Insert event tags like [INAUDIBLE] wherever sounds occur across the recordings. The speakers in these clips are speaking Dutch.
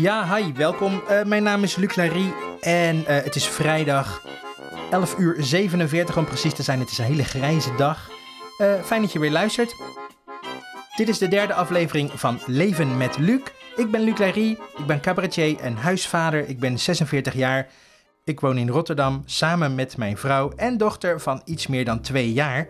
Ja, hi, welkom. Uh, mijn naam is Luc Larry en uh, het is vrijdag 11 uur 47 om precies te zijn. Het is een hele grijze dag. Uh, fijn dat je weer luistert. Dit is de derde aflevering van Leven met Luc. Ik ben Luc Larry, ik ben cabaretier en huisvader. Ik ben 46 jaar. Ik woon in Rotterdam samen met mijn vrouw en dochter van iets meer dan twee jaar.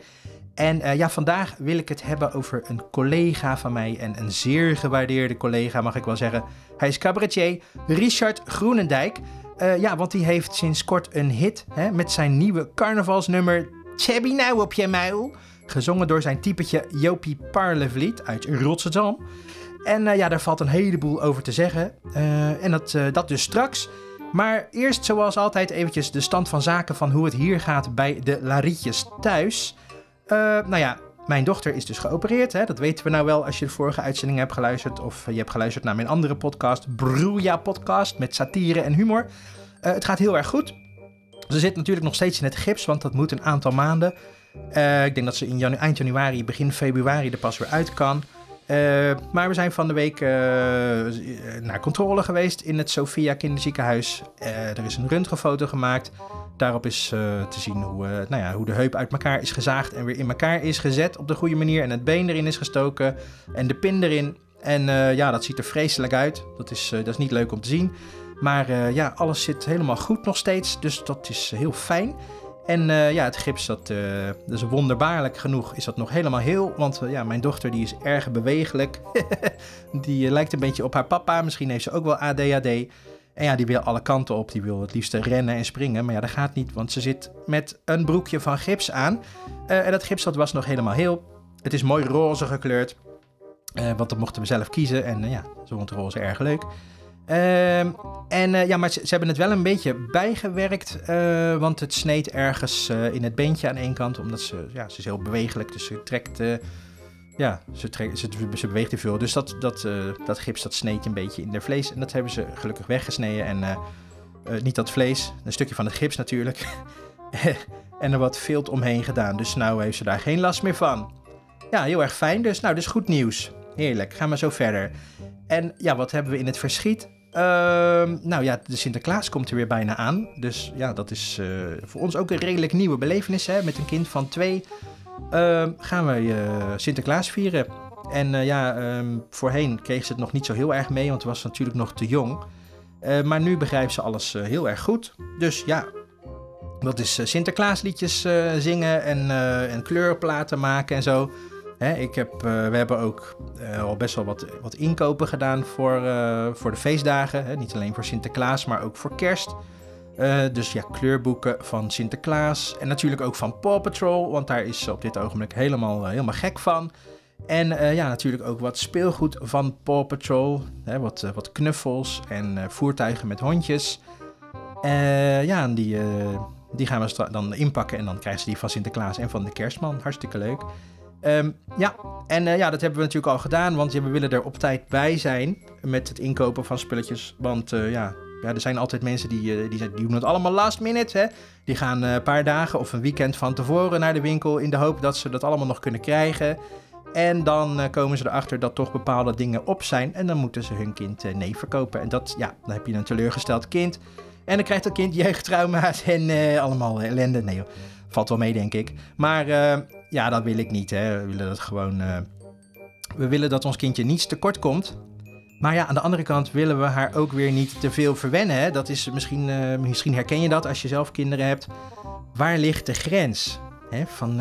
En uh, ja, vandaag wil ik het hebben over een collega van mij en een zeer gewaardeerde collega, mag ik wel zeggen. Hij is cabaretier Richard Groenendijk. Uh, ja, want die heeft sinds kort een hit hè, met zijn nieuwe carnavalsnummer Chebby nou op je muil. Gezongen door zijn typetje Jopie Parlevliet uit Rotterdam. En uh, ja, daar valt een heleboel over te zeggen. en dat, dat dus straks. Maar eerst zoals altijd eventjes de stand van zaken van hoe het hier gaat bij de Larietjes thuis. Uh, nou ja, mijn dochter is dus geopereerd. Hè? Dat weten we nou wel als je de vorige uitzending hebt geluisterd. Of je hebt geluisterd naar mijn andere podcast, Broeja Podcast, met satire en humor. Uh, het gaat heel erg goed. Ze zit natuurlijk nog steeds in het gips, want dat moet een aantal maanden. Uh, ik denk dat ze in janu eind januari, begin februari er pas weer uit kan. Maar we zijn van de week naar controle geweest in het Sophia Kinderziekenhuis. Er is een röntgenfoto gemaakt. Daarop is te zien hoe, nou ja, hoe de heup uit elkaar is gezaagd en weer in elkaar is gezet op de goede manier. En het been erin is gestoken en de pin erin. En ja, dat ziet er vreselijk uit. Dat is, dat is niet leuk om te zien. Maar ja, alles zit helemaal goed nog steeds. Dus dat is heel fijn. En ja, het gips, dat, uh, wonderbaarlijk genoeg, is dat nog helemaal heel. Want ja, mijn dochter die is erg bewegelijk. [LAUGHS] die lijkt een beetje op haar papa. Misschien heeft ze ook wel ADHD. En ja, die wil alle kanten op. Die wil het liefst rennen en springen. Maar ja, dat gaat niet, want ze zit met een broekje van gips aan. en dat gips dat was nog helemaal heel. Het is mooi roze gekleurd. want dat mochten we zelf kiezen. En ja, ze vond roze erg leuk. Uh, en ja, maar ze, hebben het wel een beetje bijgewerkt, want het sneed ergens in het beentje aan één kant, omdat ze, ja, ze is heel bewegelijk, dus ze trekt, ja, ze, ze, beweegt te veel. Dus dat, dat, dat gips, dat sneed een beetje in de vlees en dat hebben ze gelukkig weggesneden en niet dat vlees, een stukje van het gips natuurlijk, [LAUGHS] en er wat vilt omheen gedaan. Dus nou heeft ze daar geen last meer van. Ja, heel erg fijn, dus nou, dus goed nieuws. Heerlijk, gaan we zo verder. En ja, wat hebben we in het verschiet? Uh, nou ja, de Sinterklaas komt er weer bijna aan. Dus ja, dat is voor ons ook een redelijk nieuwe belevenis. Hè? Met een kind van twee gaan we uh, Sinterklaas vieren. En ja, um, voorheen kreeg ze het nog niet zo heel erg mee, want het was natuurlijk nog te jong. maar nu begrijpt ze alles heel erg goed. Dus ja, dat is Sinterklaasliedjes zingen en, en kleurplaten maken en zo. Hè, ik heb, uh, we hebben ook uh, al best wel wat, wat inkopen gedaan voor, uh, voor de feestdagen. Hè. Niet alleen voor Sinterklaas, maar ook voor kerst. Dus ja, kleurboeken van Sinterklaas. En natuurlijk ook van Paw Patrol, want daar is ze op dit ogenblik helemaal, helemaal gek van. En ja, natuurlijk ook wat speelgoed van Paw Patrol. Hè, wat, wat knuffels en voertuigen met hondjes. ja, en die, die gaan we dan inpakken en dan krijgen ze die van Sinterklaas en van de kerstman. Hartstikke leuk. Um, ja, en ja, dat hebben we natuurlijk al gedaan, want we willen er op tijd bij zijn met het inkopen van spulletjes. Want ja, ja, er zijn altijd mensen die, uh, die, die, doen het allemaal last minute. Hè? Die gaan een paar dagen of een weekend van tevoren naar de winkel in de hoop dat ze dat allemaal nog kunnen krijgen. En dan komen ze erachter dat toch bepaalde dingen op zijn en dan moeten ze hun kind nee verkopen. En dat, ja, dan heb je een teleurgesteld kind. En dan krijgt dat kind jeugdtrauma's en allemaal ellende. Nee. Valt wel mee, denk ik. Maar ja, dat wil ik niet. Hè. We willen dat gewoon. We willen dat ons kindje niets tekort komt. Maar ja, aan de andere kant willen we haar ook weer niet te veel verwennen. Dat is misschien, uh, misschien herken je dat als je zelf kinderen hebt. Waar ligt de grens? Hè, van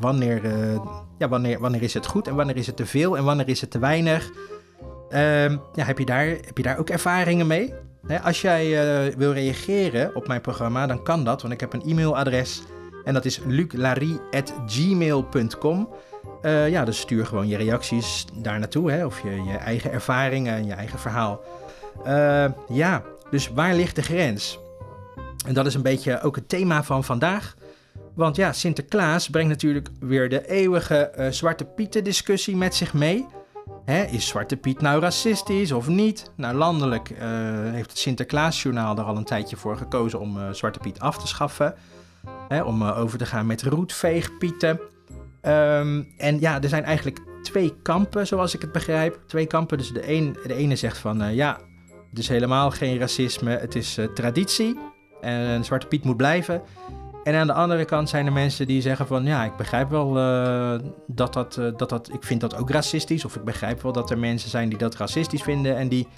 wanneer, ja, wanneer, wanneer is het goed en wanneer is het te veel en wanneer is het te weinig? Ehm, ja, heb, je daar, heb je daar ook ervaringen mee? als jij wil reageren op mijn programma, dan kan dat, want ik heb een e-mailadres en dat is luclarie.gmail.com. Eh, ja, dus stuur gewoon je reacties daar naartoe, hè, of je, je eigen ervaringen en je eigen verhaal. Uh, ja, dus waar ligt de grens? En dat is een beetje ook het thema van vandaag. Want ja, Sinterklaas brengt natuurlijk weer de eeuwige Zwarte Pieten discussie met zich mee. Hè, is Zwarte Piet nou racistisch of niet? Nou, landelijk heeft het Sinterklaasjournaal er al een tijdje voor gekozen om Zwarte Piet af te schaffen. Hè, om over te gaan met roetveegpieten. Um, en ja, er zijn eigenlijk twee kampen, zoals ik het begrijp. Twee kampen. Dus de, een, de ene zegt van ja, dus helemaal geen racisme. Het is traditie. En Zwarte Piet moet blijven. En aan de andere kant zijn er mensen die zeggen van ja, ik begrijp wel dat, dat, dat dat, ik vind dat ook racistisch. Of ik begrijp wel dat er mensen zijn die dat racistisch vinden en die,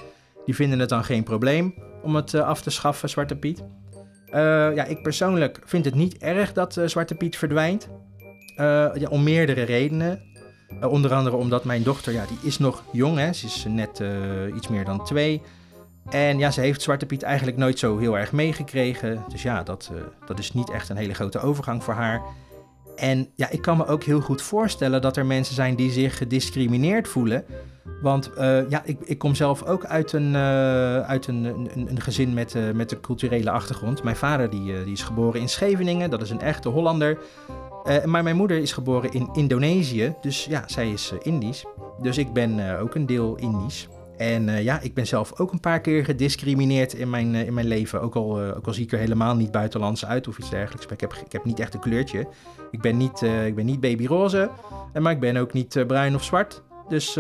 die vinden het dan geen probleem om het af te schaffen, Zwarte Piet. ja, ik persoonlijk vind het niet erg dat Zwarte Piet verdwijnt. Ja, om meerdere redenen. Uh, onder andere omdat mijn dochter, ja, die is nog jong, hè. Ze is net uh, iets meer dan twee. En ja, ze heeft Zwarte Piet eigenlijk nooit zo heel erg meegekregen. Dus ja, dat, dat is niet echt een hele grote overgang voor haar. En ja, ik kan me ook heel goed voorstellen dat er mensen zijn die zich gediscrimineerd voelen. Want ja, ik, ik kom zelf ook uit een, uit een, een, een gezin met, met een culturele achtergrond. Mijn vader die, die is geboren in Scheveningen, dat is een echte Hollander. Uh, maar mijn moeder is geboren in Indonesië, dus ja, zij is uh, Indisch. Dus ik ben uh, ook een deel Indisch. En ja, ik ben zelf ook een paar keer gediscrimineerd in mijn, in mijn leven. Ook al, ook al zie ik er helemaal niet buitenlands uit of iets dergelijks. Ik heb, ik heb niet echt een kleurtje. Ik ben niet, ik ben niet babyroze, maar ik ben ook niet bruin of zwart. Dus,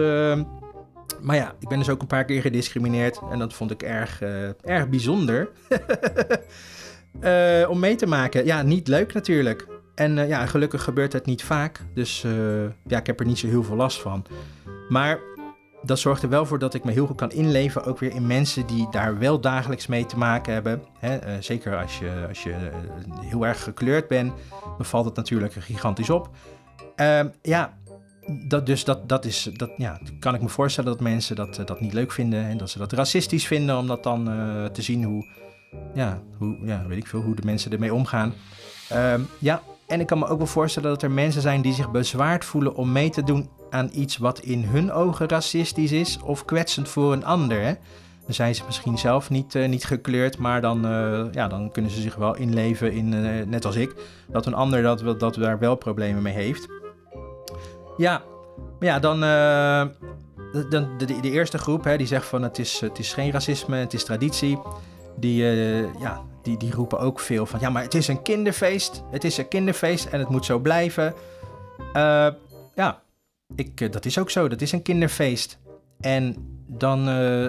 maar ja, ik ben dus ook een paar keer gediscrimineerd. En dat vond ik erg, erg bijzonder. [LAUGHS] om mee te maken. Ja, niet leuk natuurlijk. En uh, ja, gelukkig gebeurt het niet vaak. Dus uh, ja, ik heb er niet zo heel veel last van. Maar dat zorgt er wel voor dat ik me heel goed kan inleven. Ook weer in mensen die daar wel dagelijks mee te maken hebben. Hè? Uh, zeker als je, als je heel erg gekleurd bent, dan valt het natuurlijk gigantisch op. Ehm, ja, dat, dus dat, dat is, dat, ja, kan ik me voorstellen dat mensen dat, dat niet leuk vinden. En dat ze dat racistisch vinden om dat dan te zien hoe, ja, hoe, ja, weet ik veel, hoe de mensen ermee omgaan. Um, ja, en ik kan me ook wel voorstellen dat er mensen zijn die zich bezwaard voelen om mee te doen aan iets wat in hun ogen racistisch is of kwetsend voor een ander. Hè? Dan zijn ze misschien zelf niet, uh, niet gekleurd, maar dan, uh, ja, dan kunnen ze zich wel inleven in, uh, net als ik, dat een ander dat, dat daar wel problemen mee heeft. Ja, maar ja, dan de, de, de, de, eerste groep hè, die zegt van het is, het is geen racisme, het is traditie. Die, ja, die, die roepen ook veel van ja, maar het is een kinderfeest. Het is een kinderfeest en het moet zo blijven. Uh, ja, ik, uh, dat is ook zo. Dat is een kinderfeest. En dan,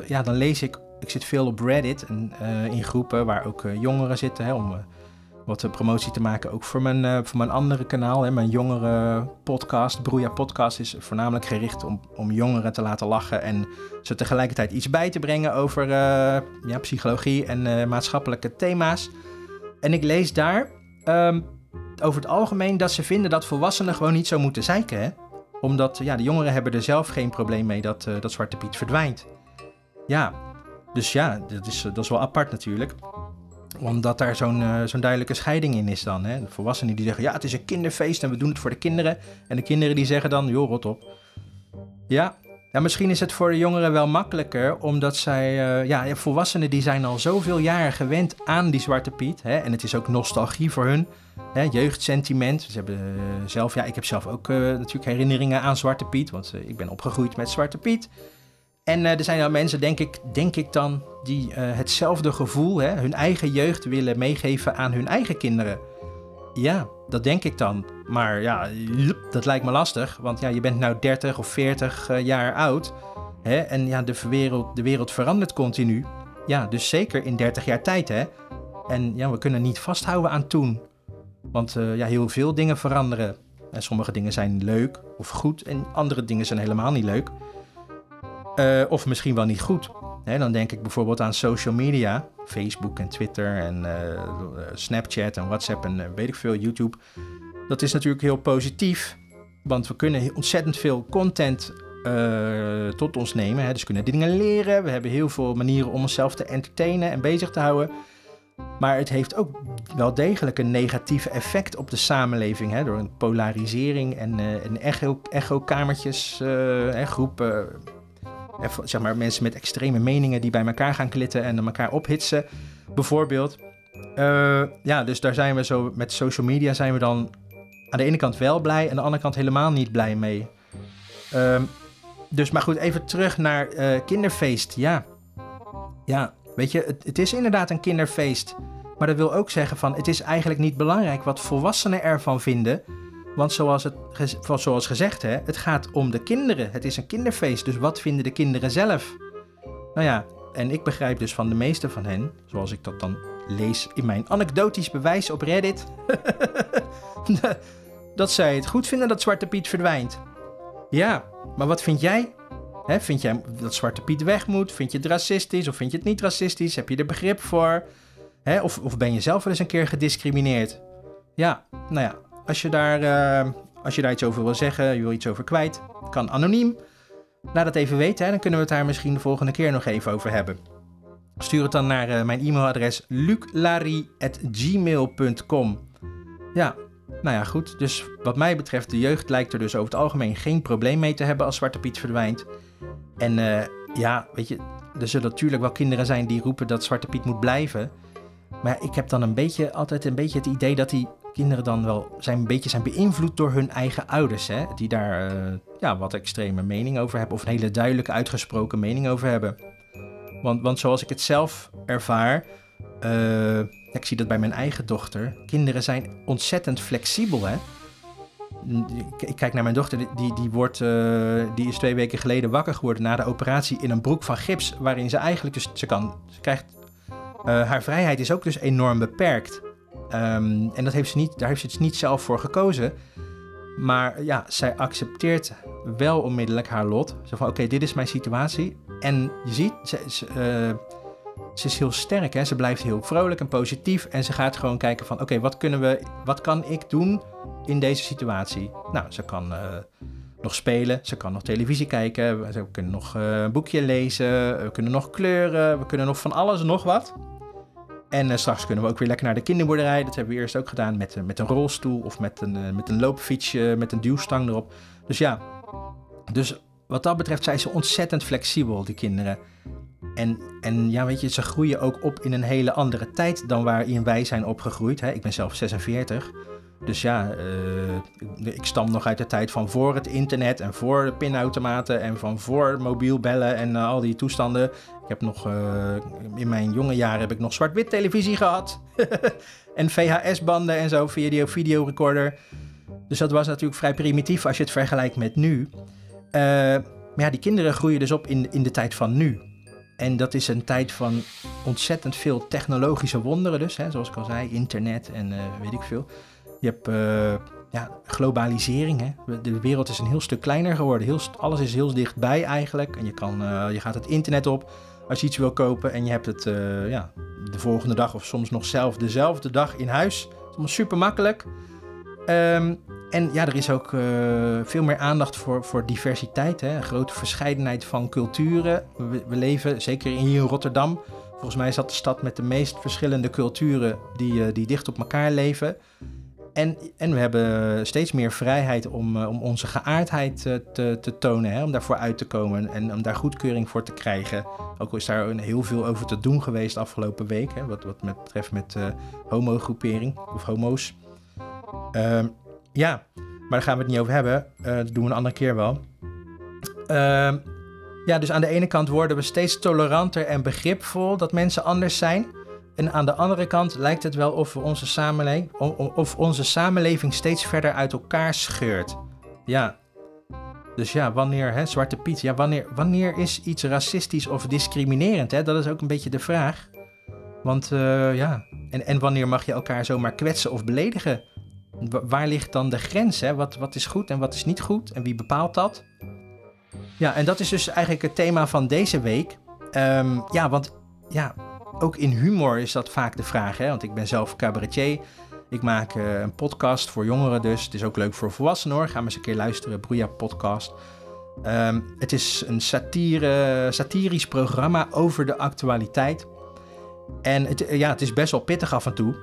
ja, dan lees ik, ik zit veel op Reddit en, in groepen waar ook jongeren zitten hè, om wat promotie te maken. Ook voor mijn, uh, voor mijn andere kanaal, hè, mijn jongere podcast. Broeia Podcast is voornamelijk gericht om, om jongeren te laten lachen. En ze tegelijkertijd iets bij te brengen over uh, ja, psychologie en uh, maatschappelijke thema's. En ik lees daar um, over het algemeen dat ze vinden dat volwassenen gewoon niet zo moeten zeiken. Hè? Omdat ja, de jongeren hebben er zelf geen probleem mee dat, dat Zwarte Piet verdwijnt. Ja, dus ja, dat is, dat is wel apart natuurlijk omdat daar zo'n uh, zo'n duidelijke scheiding in is dan. Hè? De volwassenen die zeggen, ja, het is een kinderfeest en we doen het voor de kinderen. En de kinderen die zeggen dan, joh, rot op. Ja, ja misschien is het voor de jongeren wel makkelijker, omdat zij... Uh, ja, volwassenen die zijn al zoveel jaren gewend aan die Zwarte Piet. Hè? En het is ook nostalgie voor hun. Hè? Jeugdsentiment. Ze hebben uh, zelf, ja, ik heb zelf ook natuurlijk herinneringen aan Zwarte Piet. Want ik ben opgegroeid met Zwarte Piet. En er zijn dan mensen, denk ik, denk ik dan, die uh, hetzelfde gevoel, hè, hun eigen jeugd willen meegeven aan hun eigen kinderen. Ja, dat denk ik dan. Maar ja, dat lijkt me lastig. Want ja, je bent nou 30 of 40 uh, jaar oud. Hè, en ja, de wereld, de wereld verandert continu. Ja, dus zeker in 30 jaar tijd, hè. En ja, we kunnen niet vasthouden aan toen. Want ja, heel veel dingen veranderen. En sommige dingen zijn leuk of goed en andere dingen zijn helemaal niet leuk. Uh, of misschien wel niet goed dan denk ik bijvoorbeeld aan social media, Facebook en Twitter en uh, Snapchat en WhatsApp en uh, weet ik veel, YouTube. Dat is natuurlijk heel positief, want we kunnen ontzettend veel content uh, tot ons nemen. Hè. Dus kunnen dingen leren, we hebben heel veel manieren om onszelf te entertainen en bezig te houden. Maar het heeft ook wel degelijk een negatief effect op de samenleving. Hè, door een polarisering en, en echo, echo-kamertjes, groepen zeg maar, mensen met extreme meningen die bij elkaar gaan klitten en elkaar ophitsen, bijvoorbeeld. Uh, ja, dus daar zijn we zo met social media zijn we dan aan de ene kant wel blij en aan de andere kant helemaal niet blij mee. Um, dus maar goed, even terug naar uh, kinderfeest. Ja, ja weet je, het, het, is inderdaad een kinderfeest. Maar dat wil ook zeggen van, het is eigenlijk niet belangrijk wat volwassenen ervan vinden. Want zoals, het, zoals gezegd, hè, het gaat om de kinderen. Het is een kinderfeest, dus wat vinden de kinderen zelf? Nou ja, En ik begrijp dus van de meeste van hen, zoals ik dat dan lees in mijn anekdotisch bewijs op Reddit, [LAUGHS] dat zij het goed vinden dat Zwarte Piet verdwijnt. Ja, maar wat vind jij? Vind jij dat Zwarte Piet weg moet? Vind je het racistisch of vind je het niet racistisch? Heb je er begrip voor? Of, of ben je zelf wel eens een keer gediscrimineerd? Ja, nou ja, als je daar, uh, als je daar iets over wil zeggen, je wil iets over kwijt, kan anoniem. Laat het even weten, hè, dan kunnen we het daar misschien de volgende keer nog even over hebben. Stuur het dan naar uh, mijn e-mailadres luclari.gmail.com. Ja, nou ja, goed. Dus wat mij betreft, de jeugd lijkt er dus over het algemeen geen probleem mee te hebben als Zwarte Piet verdwijnt. En uh, ja, weet je, er zullen natuurlijk wel kinderen zijn die roepen dat Zwarte Piet moet blijven. Maar ik heb dan een beetje, altijd een beetje het idee dat die kinderen dan wel zijn, een beetje zijn beïnvloed door hun eigen ouders. Hè? Die daar uh, ja, wat extreme mening over hebben of een hele duidelijke uitgesproken mening over hebben. Want, want zoals ik het zelf ervaar, uh, ik zie dat bij mijn eigen dochter. Kinderen zijn ontzettend flexibel, hè. Ik kijk naar mijn dochter, die, die, wordt, uh, die is twee weken geleden wakker geworden na de operatie in een broek van gips, waarin ze eigenlijk dus, ze kan, ze krijgt, haar vrijheid is ook dus enorm beperkt. Um, en dat heeft ze niet, daar heeft ze dus niet zelf voor gekozen. Maar ja, zij accepteert wel onmiddellijk haar lot. Zo van, oké, dit is mijn situatie. En je ziet, ze, ze, ze is heel sterk. Hè? Ze blijft heel vrolijk en positief. En ze gaat gewoon kijken van, oké, wat kunnen we, wat kan ik doen in deze situatie? Nou, ze kan uh, nog spelen, ze kan nog televisie kijken, we kunnen nog uh, een boekje lezen, we kunnen nog kleuren, we kunnen nog van alles en nog wat. En uh, straks kunnen we ook weer lekker naar de kinderboerderij. Dat hebben we eerst ook gedaan met, met een rolstoel of met een, met een loopfietsje met een duwstang erop. Dus ja, dus wat dat betreft zijn ze ontzettend flexibel, die kinderen. En, en ja, weet je, ze groeien ook op in een hele andere tijd dan waarin wij zijn opgegroeid. Hè? Ik ben zelf 46. Dus ja, uh, ik stam nog uit de tijd van voor het internet en voor de pinautomaten en van voor mobiel bellen en uh, al die toestanden. Ik heb nog, uh, in mijn jonge jaren heb ik nog zwart-wit televisie gehad. [LAUGHS] en VHS-banden en zo, video, videorecorder. Dus dat was natuurlijk vrij primitief als je het vergelijkt met nu. maar ja, die kinderen groeien dus op in, in de tijd van nu. En dat is een tijd van ontzettend veel technologische wonderen dus. Hè, zoals ik al zei, internet en weet ik veel. Je hebt uh, ja, globalisering. Hè. De wereld is een heel stuk kleiner geworden. Heel, alles is heel dichtbij eigenlijk. En je, kan, uh, je gaat het internet op als je iets wil kopen. En je hebt het ja, de volgende dag of soms nog zelf dezelfde dag in huis. Allemaal super makkelijk. Um, en ja, er is ook veel meer aandacht voor, voor diversiteit. Hè? Een grote verscheidenheid van culturen. We, we, leven, zeker hier in Rotterdam, volgens mij is dat de stad met de meest verschillende culturen die, die dicht op elkaar leven. En, en we hebben steeds meer vrijheid om, uh, om onze geaardheid te, te tonen, hè? om daarvoor uit te komen en om daar goedkeuring voor te krijgen. Ook al is daar heel veel over te doen geweest afgelopen week? Wat, wat betreft met homogroepering of homo's. Uh, ja, maar daar gaan we het niet over hebben. Dat doen we een andere keer wel. Uh, ja, dus aan de ene kant worden we steeds toleranter en begripvol dat mensen anders zijn. En aan de andere kant lijkt het wel of, we onze, samenleving, of onze samenleving steeds verder uit elkaar scheurt. Ja. Dus ja, wanneer, hè, Zwarte Piet, ja, wanneer, wanneer is iets racistisch of discriminerend? Hè? Dat is ook een beetje de vraag. Want uh, ja, en, en wanneer mag je elkaar zomaar kwetsen of beledigen? waar ligt dan de grens? Hè? Wat, wat is goed en wat is niet goed? En wie bepaalt dat? Ja, en dat is dus eigenlijk het thema van deze week. Um, ja, want ja, ook in humor is dat vaak de vraag. Hè? Want ik ben zelf cabaretier. Ik maak uh, een podcast voor jongeren dus. Het is ook leuk voor volwassenen hoor. Ga maar eens een keer luisteren. Broeia podcast. Um, het is een satire, satirisch programma over de actualiteit. En het, ja, het is best wel pittig af en toe.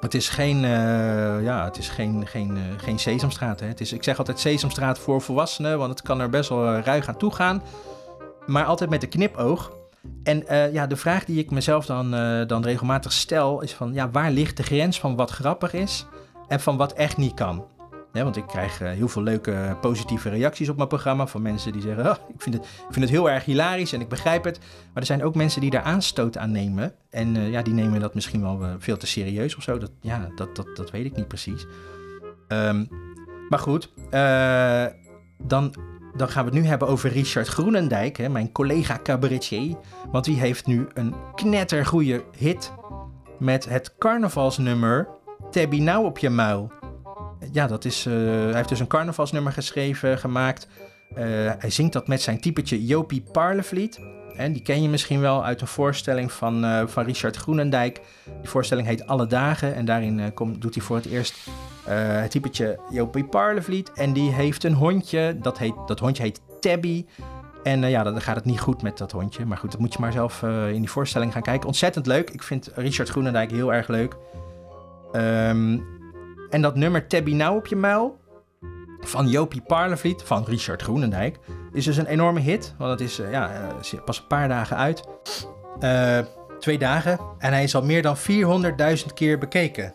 Het is geen, uh, ja, het is geen, geen, geen sesamstraat. Hè. Het is, ik zeg altijd sesamstraat voor volwassenen, want het kan er best wel ruig aan toe gaan. Maar altijd met een knipoog. En ja, de vraag die ik mezelf dan, dan regelmatig stel is van... Ja, waar ligt de grens van wat grappig is en van wat echt niet kan? Want ik krijg uh, heel veel leuke positieve reacties op mijn programma van mensen die zeggen: oh, ik, vind het, ik vind het heel erg hilarisch en ik begrijp het. Maar er zijn ook mensen die daar aanstoot aan nemen. En ja, die nemen dat misschien wel veel te serieus of zo. Dat, ja, dat, dat, dat weet ik niet precies. Um, maar goed, dan dan gaan we het nu hebben over Richard Groenendijk, hè, mijn collega cabaretier. Want die heeft nu een knettergoeie hit met het carnavalsnummer Tabby Nou op je muil. Ja, dat is, uh, hij heeft dus een carnavalsnummer geschreven, gemaakt. Uh, hij zingt dat met zijn typetje Jopie Parlevliet. En die ken je misschien wel uit een voorstelling van, uh, van Richard Groenendijk. Die voorstelling heet Alle Dagen. En daarin doet hij voor het eerst het typetje Jopie Parlevliet. En die heeft een hondje. Dat, heet, dat hondje heet Tabby. En ja, dan gaat het niet goed met dat hondje. Maar goed, dat moet je maar zelf in die voorstelling gaan kijken. Ontzettend leuk. Ik vind Richard Groenendijk heel erg leuk. Um, en dat nummer Tabby Nou op je muil van Jopie Parlevliet van Richard Groenendijk is dus een enorme hit. Want het is ja, pas een paar dagen uit. Twee dagen. En hij is al meer dan 400.000 keer bekeken.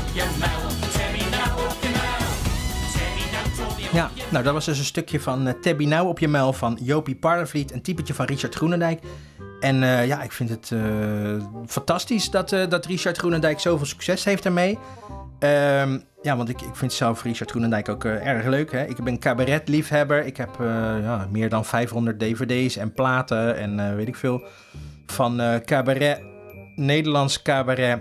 nou dat was dus een stukje van uh, Tabby Nou op je muil van Jopie Parlevliet. Een typetje van Richard Groenendijk. En uh, ja, ik vind het uh, fantastisch dat, dat Richard Groenendijk zoveel succes heeft daarmee. Um, ja, want ik, ik vind zelf Richard Groenendijk ook erg leuk. Hè? Ik ben cabaretliefhebber. Ik heb ja, meer dan 500 dvd's en platen en weet ik veel. Van cabaret, Nederlands cabaret,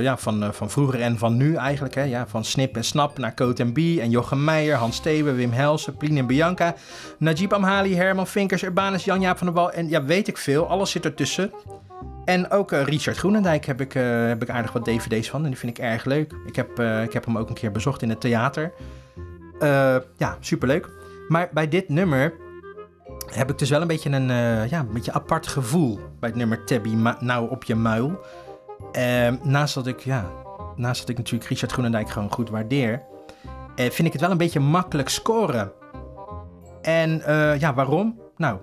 ja, van, van vroeger en van nu eigenlijk. Hè? Ja, van Snip en Snap naar Coat en B en Jochem Meijer, Hans Steven, Wim Helsen, Plien en Bianca. Najib Amhali, Herman Vinkers, Urbanus, Jan-Jaap van der Wal en ja, weet ik veel. Alles zit ertussen. En ook uh, Richard Groenendijk heb ik, heb ik aardig wat dvd's van en die vind ik erg leuk. Ik heb, ik heb hem ook een keer bezocht in het theater. ja, superleuk. Maar bij dit nummer heb ik dus wel een beetje een, ja, een beetje apart gevoel bij het nummer Tabby Nou op je muil. naast, dat ik, ja, naast dat ik natuurlijk Richard Groenendijk gewoon goed waardeer, vind ik het wel een beetje makkelijk scoren. En ja, waarom? Nou,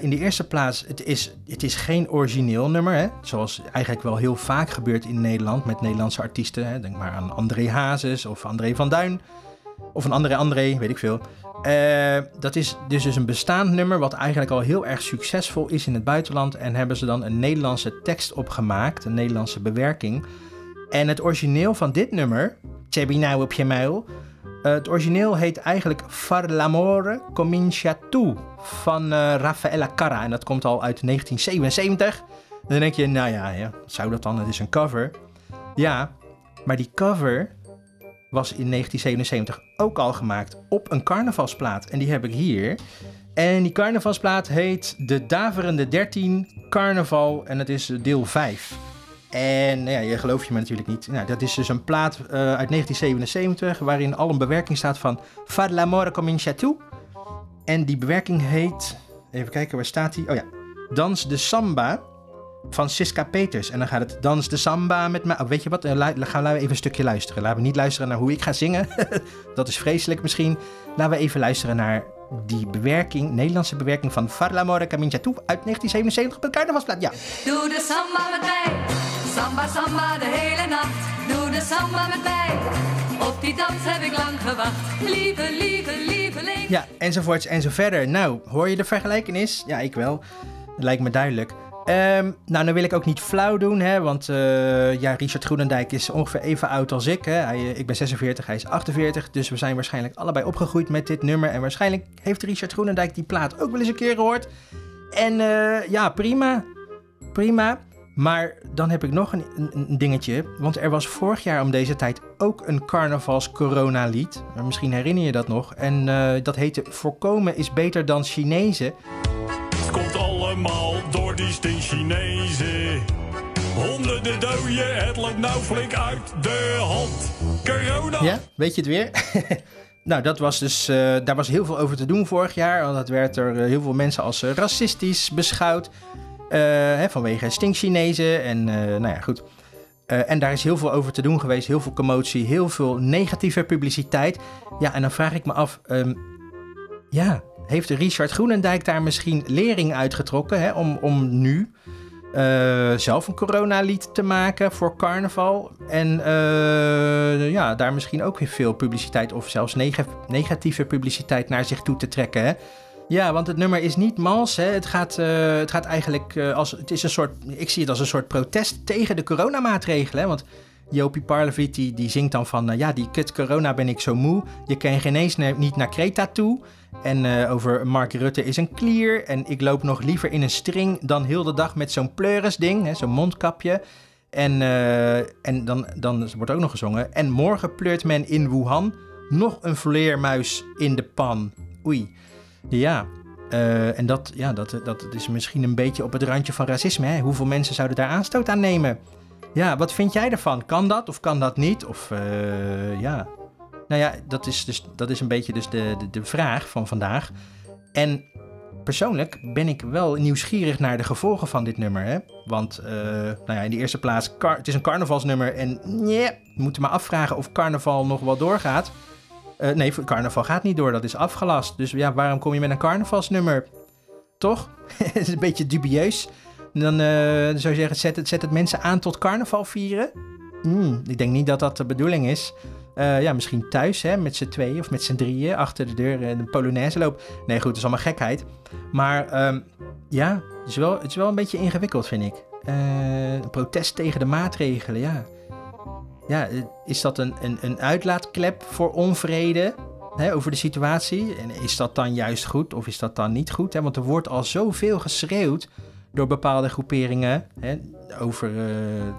in de eerste plaats, het is, het is geen origineel nummer. Hè? Zoals eigenlijk wel heel vaak gebeurt in Nederland met Nederlandse artiesten. Hè? Denk maar aan André Hazes of André van Duin. Of een andere André, weet ik veel. Uh, dat is dus, dus een bestaand nummer wat eigenlijk al heel erg succesvol is in het buitenland. En hebben ze dan een Nederlandse tekst opgemaakt, een Nederlandse bewerking. En het origineel van dit nummer, Chebi nou op je muil... Uh, het origineel heet eigenlijk Far l'amore comincia tu van uh, Raffaella Carra. En dat komt al uit 1977. En dan denk je, nou ja, ja, zou dat dan? Het is een cover. Ja, maar die cover was in 1977 ook al gemaakt op een carnavalsplaat. En die heb ik hier. En die carnavalsplaat heet De Daverende 13 Carnaval en het is deel 5. En nou ja, je gelooft je me natuurlijk niet. Nou, dat is dus een plaat uh, uit 1977 waarin al een bewerking staat van Far l'amore comincia tu. En die bewerking heet, even kijken waar staat die? Oh ja, Dans de Samba van Siska Peters. En dan gaat het Dans de Samba met mij. Oh, weet je wat? Dan gaan we even een stukje luisteren. Laten we niet luisteren naar hoe ik ga zingen. [LAUGHS] dat is vreselijk misschien. Laten we even luisteren naar die bewerking, Nederlandse bewerking van Far l'amore comincia tu uit 1977 op een carnavalsplaat. Ja. Doe de samba met mij. Samba, samba de hele nacht. Doe de samba met mij. Op die dans heb ik lang gewacht. Lieve, lieve, lieveling. Ja, enzovoorts en zo verder. Nou, hoor je de vergelijkenis? Ja, ik wel. Dat lijkt me duidelijk. Um, nou, dan wil ik ook niet flauw doen, hè, want uh, ja, Richard Groenendijk is ongeveer even oud als ik. Hè. Hij, ik ben 46, hij is 48, dus we zijn waarschijnlijk allebei opgegroeid met dit nummer. En waarschijnlijk heeft Richard Groenendijk die plaat ook wel eens een keer gehoord. En uh, ja, prima, prima. Maar dan heb ik nog een, dingetje. Want er was vorig jaar om deze tijd ook een carnavals-corona-lied. Misschien herinner je dat nog. En dat heette Voorkomen is beter dan Chinezen. Allemaal door die sting Chinezen. Honderden doden, het loopt nou flink uit de hand. Corona. Ja, weet je het weer? [LAUGHS] Nou, dat was dus, uh, daar was heel veel over te doen vorig jaar. Want dat werd er heel veel mensen als uh, racistisch beschouwd. Hè, vanwege stinkchinezen en nou ja, goed. en daar is heel veel over te doen geweest. Heel veel commotie, heel veel negatieve publiciteit. Ja, en dan vraag ik me af... Um, ja, heeft Richard Groenendijk daar misschien lering uitgetrokken hè, om, om nu eh, zelf een coronalied te maken voor carnaval. En eh, ja, daar misschien ook weer veel publiciteit of zelfs neg- negatieve publiciteit naar zich toe te trekken. Hè? Ja, want het nummer is niet mals. Hè? Het, gaat, eh, het gaat eigenlijk als. Het is een soort. Ik zie het als een soort protest tegen de coronamaatregelen. Want Jopie Parleviet die, zingt dan van. ja, die kut corona ben ik zo moe. Je kan geen eens niet naar Kreta toe. En eh, over Mark Rutte is een klier. En ik loop nog liever in een string dan heel de dag met zo'n pleurisding. Zo'n mondkapje. En, eh, en dan, dan wordt ook nog gezongen. En morgen pleurt men in Wuhan nog een vleermuis in de pan. Oei. Ja, eh, en dat, ja, dat, dat is misschien een beetje op het randje van racisme. Hè? Hoeveel mensen zouden daar aanstoot aan nemen? Ja, wat vind jij ervan? Kan dat of kan dat niet? Of ja. Nou ja, dat is, dus, dat is een beetje dus de, de, de vraag van vandaag. En persoonlijk ben ik wel nieuwsgierig naar de gevolgen van dit nummer. Hè? Want, eh, nou ja, in de eerste plaats, het is een carnavalsnummer. En nee, we moeten maar afvragen of carnaval nog wel doorgaat. Eh, nee, carnaval gaat niet door, dat is afgelast. Dus ja, waarom kom je met een carnavalsnummer? Toch? [LAUGHS] Het is een beetje dubieus. Dan eh, zou je zeggen, zet het, zet het mensen aan tot carnaval vieren? Hmm, ik denk niet dat dat de bedoeling is. Eh, ja, misschien thuis, hè, met z'n tweeën of met z'n drieën, achter de deur en een polonaise loop. Nee, goed, dat is allemaal gekheid. Maar ehm, ja, het is, wel, het is wel een beetje ingewikkeld, vind ik. Eh, protest tegen de maatregelen, ja. Ja, eh, is dat een, een, een uitlaatklep voor onvrede hè, over de situatie? En is dat dan juist goed of is dat dan niet goed? Hè? Want er wordt al zoveel geschreeuwd door bepaalde groeperingen hè, over eh, eh,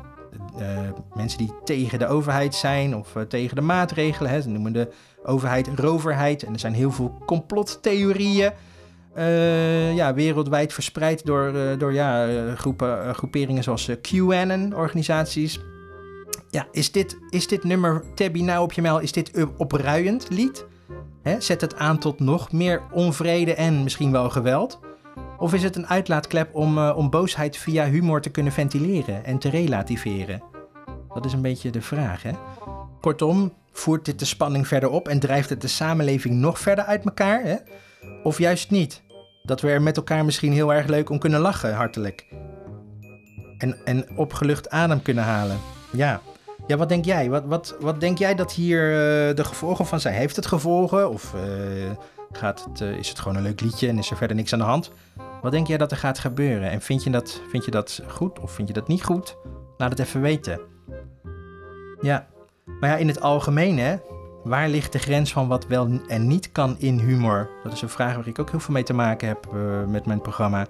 mensen die tegen de overheid zijn of eh, tegen de maatregelen. Hè. Ze noemen de overheid roverheid en er zijn heel veel complottheorieën. eh, ja, wereldwijd verspreid door, eh, door ja, eh, groepen, eh, groeperingen zoals eh, QAnon-organisaties. Ja, is dit, is dit nummer Tabby nou op je mail, is dit een opruiend lied? Hè, zet het aan tot nog meer onvrede en misschien wel geweld? Of is het een uitlaatklep om, eh, om boosheid via humor te kunnen ventileren en te relativeren? Dat is een beetje de vraag, hè? Kortom, voert dit de spanning verder op en drijft het de samenleving nog verder uit elkaar, hè? Of juist niet? Dat we er met elkaar misschien heel erg leuk om kunnen lachen, hartelijk. En, en opgelucht adem kunnen halen. Ja. Ja, wat denk jij? Wat, wat, wat denk jij dat hier eh, de gevolgen van zijn? Heeft het gevolgen? Of eh, gaat het, eh, is het gewoon een leuk liedje en is er verder niks aan de hand? Wat denk jij dat er gaat gebeuren? En vind je dat, vind je dat goed of vind je dat niet goed? Laat het even weten. Ja, maar ja, in het algemeen, hè? Waar ligt de grens van wat wel en niet kan in humor? Dat is een vraag waar ik ook heel veel mee te maken heb eh, met mijn programma.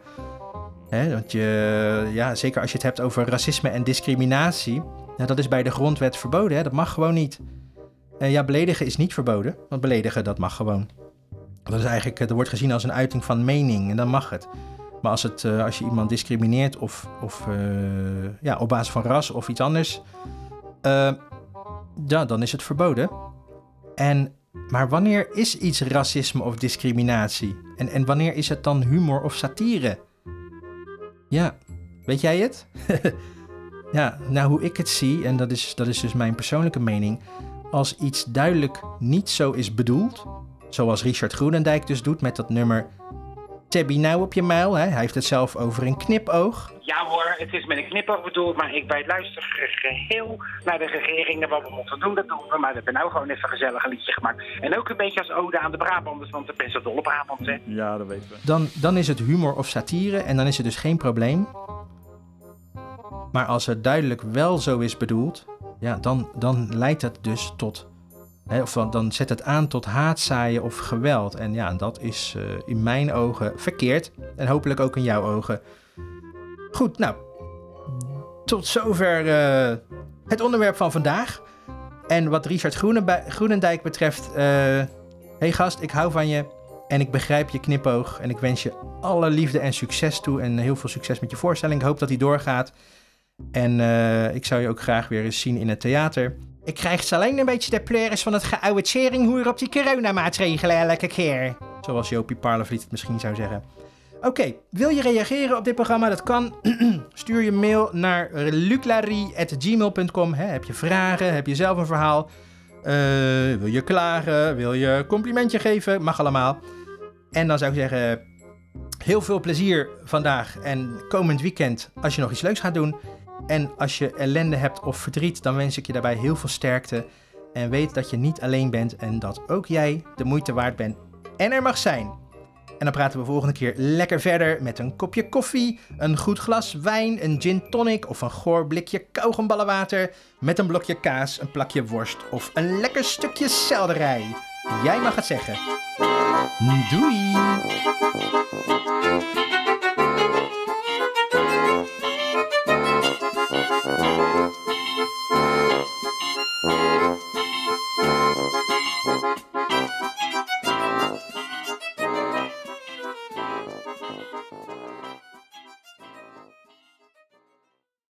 Hè, want je, ja, zeker als je het hebt over racisme en discriminatie, ja, dat is bij de grondwet verboden. Hè? Dat mag gewoon niet. En ja, beledigen is niet verboden, want beledigen dat mag gewoon. Dat is eigenlijk, dat wordt gezien als een uiting van mening en dan mag het. Maar als, het, eh, als je iemand discrimineert of, of eh, ja, op basis van ras of iets anders, eh, ja, dan is het verboden. En, maar wanneer is iets racisme of discriminatie? En, en wanneer is het dan humor of satire? Ja, weet jij het? [LAUGHS] ja, nou hoe ik het zie, en dat is, dat is dus mijn persoonlijke mening, als iets duidelijk niet zo is bedoeld, zoals Richard Groenendijk dus doet met dat nummer Tabby nou op je muil, hè? hij heeft het zelf over een knipoog. Ja hoor, het is met een knipoog bedoeld, maar ik wij luisteren geheel naar de regeringen wat we moeten doen, dat doen we. Maar we hebben nou gewoon even gezellig een liedje gemaakt. En ook een beetje als ode aan de Brabanders, want ik ben zo dol op Brabant, hè. Ja, dat weten we. Dan, dan is het humor of satire en dan is het dus geen probleem. Maar als het duidelijk wel zo is bedoeld, ja, dan, dan leidt het dus tot. Of dan, zet het aan tot haatzaaien of geweld. En ja, dat is eh, in mijn ogen verkeerd. En hopelijk ook in jouw ogen. Goed, nou. Tot zover eh, het onderwerp van vandaag. En wat Richard Groenendijk betreft. eh hey gast, ik hou van je. En ik begrijp je knipoog. En ik wens je alle liefde en succes toe. En heel veel succes met je voorstelling. Ik hoop dat die doorgaat. En ik zou je ook graag weer eens zien in het theater. Ik krijg alleen een beetje de pleuris van het geouwetsering op die coronamaatregelen elke keer. Zoals Jopie Parlevliet het misschien zou zeggen. Oké, wil je reageren op dit programma? Dat kan. [CLEARS THROAT] Stuur je mail naar luclarie.gmail.com. Hè, Heb je vragen? Heb je zelf een verhaal? Eh, wil je klagen? Wil je complimentje geven? Mag allemaal. En dan zou ik zeggen, Heel veel plezier vandaag en komend weekend als je nog iets leuks gaat doen. En als je ellende hebt of verdriet, dan wens ik je daarbij heel veel sterkte. En weet dat je niet alleen bent en dat ook jij de moeite waard bent en er mag zijn. En dan praten we volgende keer lekker verder met een kopje koffie, een goed glas wijn, een gin tonic of een goor blikje kauwgomballenwater met een blokje kaas, een plakje worst of een lekker stukje selderij. Jij mag het zeggen. Doei!